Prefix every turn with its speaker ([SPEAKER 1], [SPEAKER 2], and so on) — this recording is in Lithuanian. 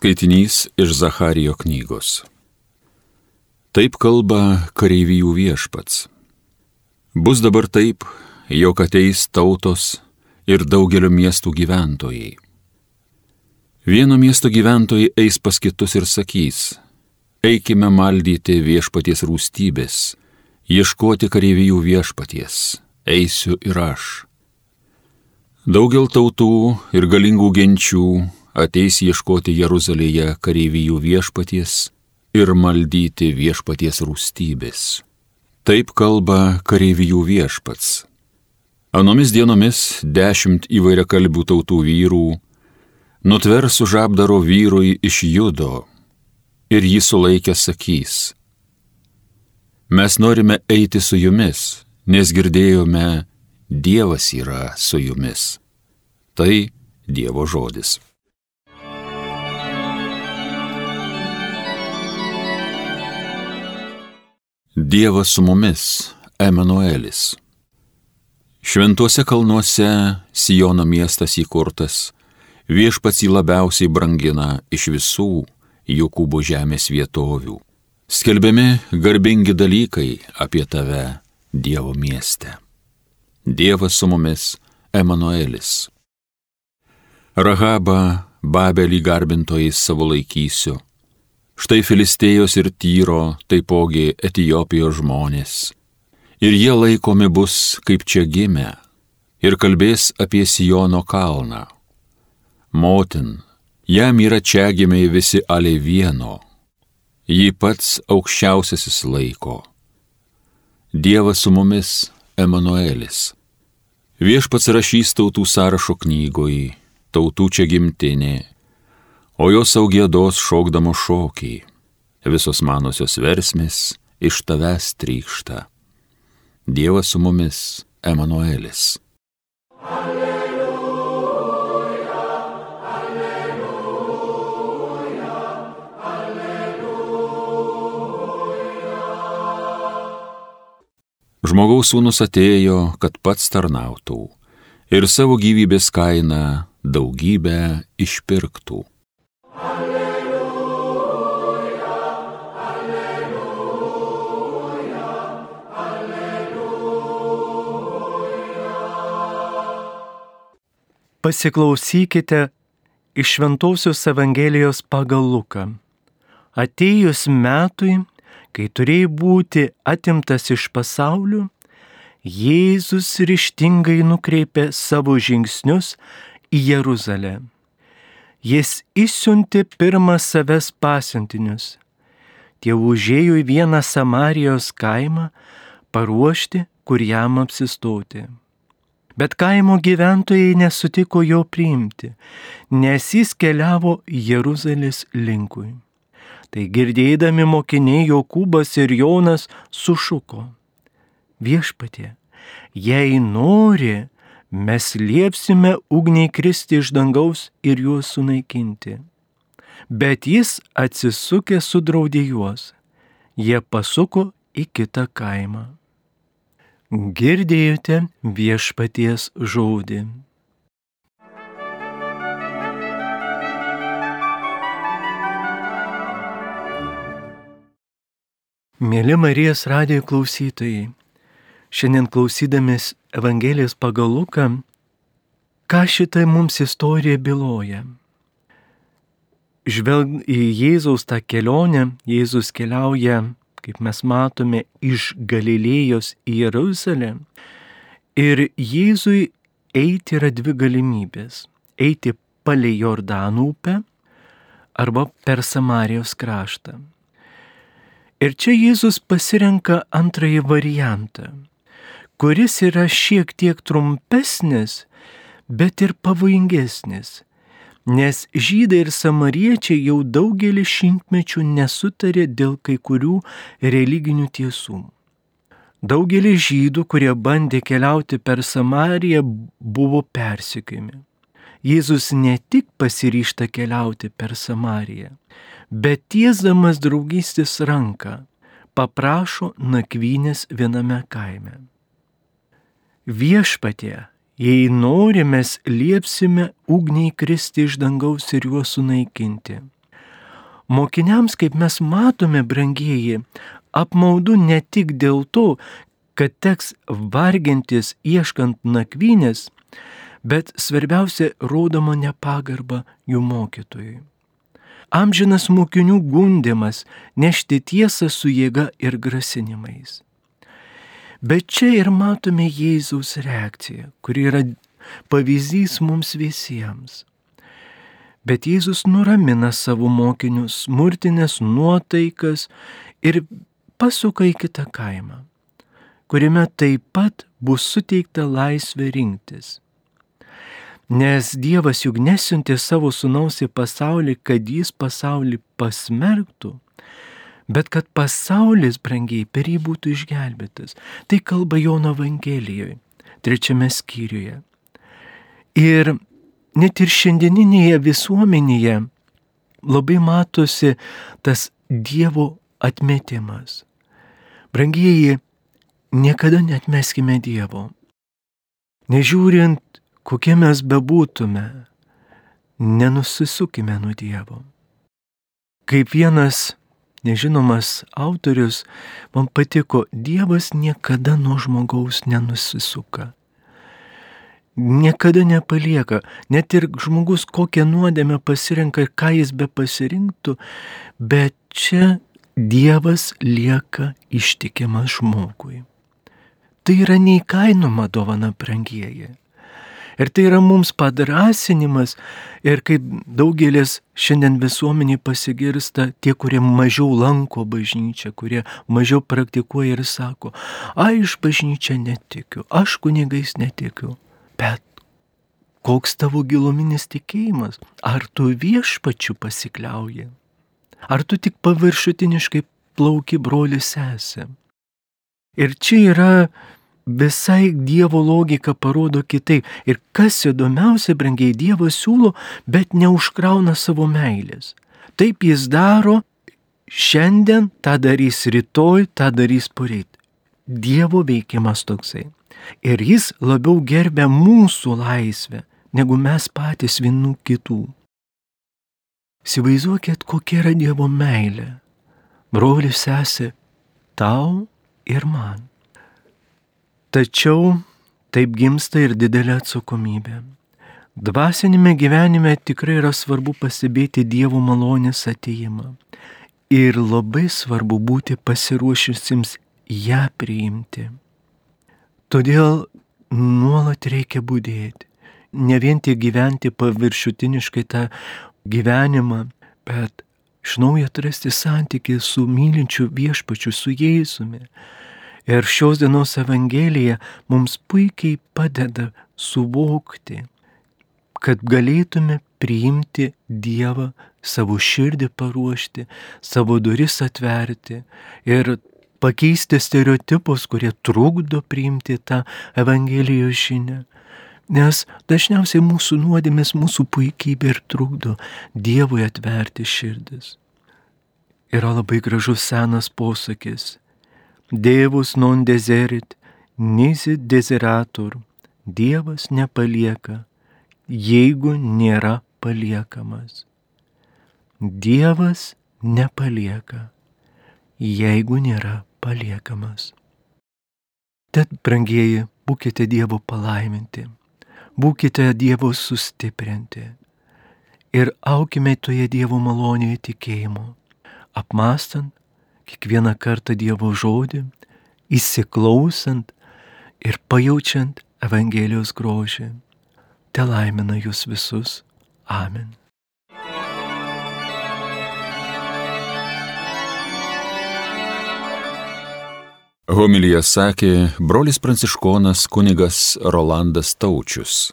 [SPEAKER 1] Skaitinys iš Zacharijo knygos. Taip kalba kareivijų viešpats. Bus dabar taip, jog ateis tautos ir daugelio miestų gyventojai. Vieno miesto gyventojai eis pas kitus ir sakys, eikime maldyti viešpaties rūstybės, ieškoti kareivijų viešpaties, eisiu ir aš. Daugel tautų ir galingų genčių ateis ieškoti Jeruzalėje kareivijų viešpaties ir maldyti viešpaties rūstybės. Taip kalba kareivijų viešpats. Anomis dienomis dešimt įvairiakalbių tautų vyrų nutvers už apdaro vyrui iš judo ir jį sulaikę sakys, mes norime eiti su jumis, nes girdėjome, Dievas yra su jumis. Tai Dievo žodis. Dievas su mumis, Emanuelis. Šventuose kalnuose Sijono miestas įkurtas, viešpats jį labiausiai brangina iš visų Jokūbo žemės vietovių. Skelbiami garbingi dalykai apie tave, Dievo mieste. Dievas su mumis, Emanuelis. Rahabą, Babelį garbintojais savo laikysiu Štai Filistėjos ir Tyro, taipogi Etijopijos žmonės. Ir jie laikomi bus kaip čia gimę ir kalbės apie Sijono kalną. Motin, jam yra čia gimiai visi ale vieno, jį pats aukščiausiasis laiko. Dievas su mumis, Emanuelis. Viešpats rašys tautų sąrašo knygoj, tautų čia gimtinė o jos augėdos šokdamo šokį, visos manosios versmės iš tavęs trykšta. Dievas su mumis, Emanuelis. Alleluja, alleluja, alleluja. Žmogaus sūnus atėjo, kad pats tarnautų ir savo gyvybės kainą daugybę išpirktų.
[SPEAKER 2] Pasiklausykite iš Šventojios Evangelijos pagal Luką. Atėjus metui, kai turėjo būti atimtas iš pasaulio, Jėzus ryštingai nukreipė savo žingsnius į Jeruzalę. Jis išsiuntė pirmą savęs pasiuntinius. Tie užėjo į vieną Samarijos kaimą paruošti, kur jam apsistoti. Bet kaimo gyventojai nesutiko jo priimti, nes jis keliavo Jeruzalės linkui. Tai girdėdami mokiniai Jokūbas ir Jonas sušuko. Viešpatie, jei nori, mes liepsime ugniai kristi iš dangaus ir juos sunaikinti. Bet jis atsisukė sudraudė juos. Jie pasuko į kitą kaimą. Girdėjote viešpaties žodį. Mėly Marijos radijo klausytojai, šiandien klausydamės Evangelijos pagal Luką, ką šitai mums istorija byloja? Žvelg į Jėzaus tą kelionę, Jėzus keliauja kaip mes matome, iš Galilėjos į Jeruzalę. Ir Jėzui eiti yra dvi galimybės - eiti palei Jordanų upę arba per Samarijos kraštą. Ir čia Jėzus pasirenka antrąjį variantą, kuris yra šiek tiek trumpesnis, bet ir pavojingesnis nes žydai ir samariečiai jau daugelį šimtmečių nesutarė dėl kai kurių religinių tiesų. Daugelis žydų, kurie bandė keliauti per Samariją, buvo persikimi. Jėzus ne tik pasiryšta keliauti per Samariją, bet tiesdamas draugystės ranką paprašo nakvynės viename kaime. Viešpatie, Jei nori, mes liepsime ugniai kristi iš dangaus ir juos sunaikinti. Mokiniams, kaip mes matome, brangieji, apmaudu ne tik dėl to, kad teks vargintis ieškant nakvynės, bet svarbiausia rodoma nepagarba jų mokytojui. Amžinas mokinių gundimas nešti tiesą su jėga ir grasinimais. Bet čia ir matome Jėzaus reakciją, kuri yra pavyzdys mums visiems. Bet Jėzus nuramina savo mokinius, smurtinės nuotaikas ir pasuka į kitą kaimą, kuriame taip pat bus suteikta laisvė rinktis. Nes Dievas juk nesiuntė savo sunaus į pasaulį, kad jis pasaulį pasmerktų, bet kad pasaulis brangiai per jį būtų išgelbėtas. Tai kalba Jono Evangelijoje, trečiame skyriuje. Ir net ir šiandieninėje visuomenėje labai matosi tas Dievo atmetimas. Brangieji, niekada netmeskime Dievo. Nežiūrint kokie mes bebūtume, nenusisukime nuo Dievo. Kaip vienas nežinomas autorius man patiko, Dievas niekada nuo žmogaus nenusisuka. Niekada nepalieka, net ir žmogus kokią nuodėmę pasirenka ir ką jis be pasirinktų, bet čia Dievas lieka ištikimas žmogui. Tai yra neįkainoma dovana brangieji. Ir tai yra mums padrasinimas ir kaip daugelis šiandien visuomeniai pasigirsta tie, kurie mažiau lanko bažnyčią, kurie mažiau praktikuoja ir sako, aš iš bažnyčią netikiu, aš kunigais netikiu. Bet koks tavo giluminis tikėjimas? Ar tu viešpačiu pasikliauji? Ar tu tik paviršutiniškai plauki broli sesė? Ir čia yra visai Dievo logika parodo kitaip. Ir kas įdomiausia, brangiai Dievas siūlo, bet neužkrauna savo meilės. Taip jis daro šiandien, tą darys rytoj, tą darys poreit. Dievo veikimas toksai. Ir jis labiau gerbia mūsų laisvę, negu mes patys vienų kitų. Įsivaizduokit, kokia yra Dievo meilė. Brolis sesė, tau ir man. Tačiau taip gimsta ir didelė atsakomybė. Dvasinėme gyvenime tikrai yra svarbu pasibėti Dievo malonės ateimą. Ir labai svarbu būti pasiruošusiems ją priimti. Todėl nuolat reikia būdėti. Ne vien tik gyventi paviršutiniškai tą gyvenimą, bet iš naujo atrasti santykį su mylinčiu viešpačiu, su Jėzumi Ir šios dienos Evangelija mums puikiai padeda suvokti, kad galėtume priimti Dievą, savo širdį paruošti, savo duris atverti ir pakeisti stereotipus, kurie trukdo priimti tą Evangelijos žinią. Nes dažniausiai mūsų nuodėmės, mūsų puikybė ir trukdo Dievui atverti širdis. Yra labai gražus senas posakis Dievus non deserit, nisi deseratur. Dievas nepalieka, jeigu nėra paliekamas. Dievas nepalieka, jeigu nėra paliekamas. Tad, brangieji, būkite Dievo palaiminti, būkite Dievo sustiprinti ir aukime toje Dievo malonėje tikėjimu, apmastant kiekvieną kartą Dievo žodį, įsiklausant ir pajaučiant Evangelijos grožį. Te laimina jūs visus. Amen.
[SPEAKER 1] Homilyje sakė brolis pranciškonas kunigas Rolandas Taučius.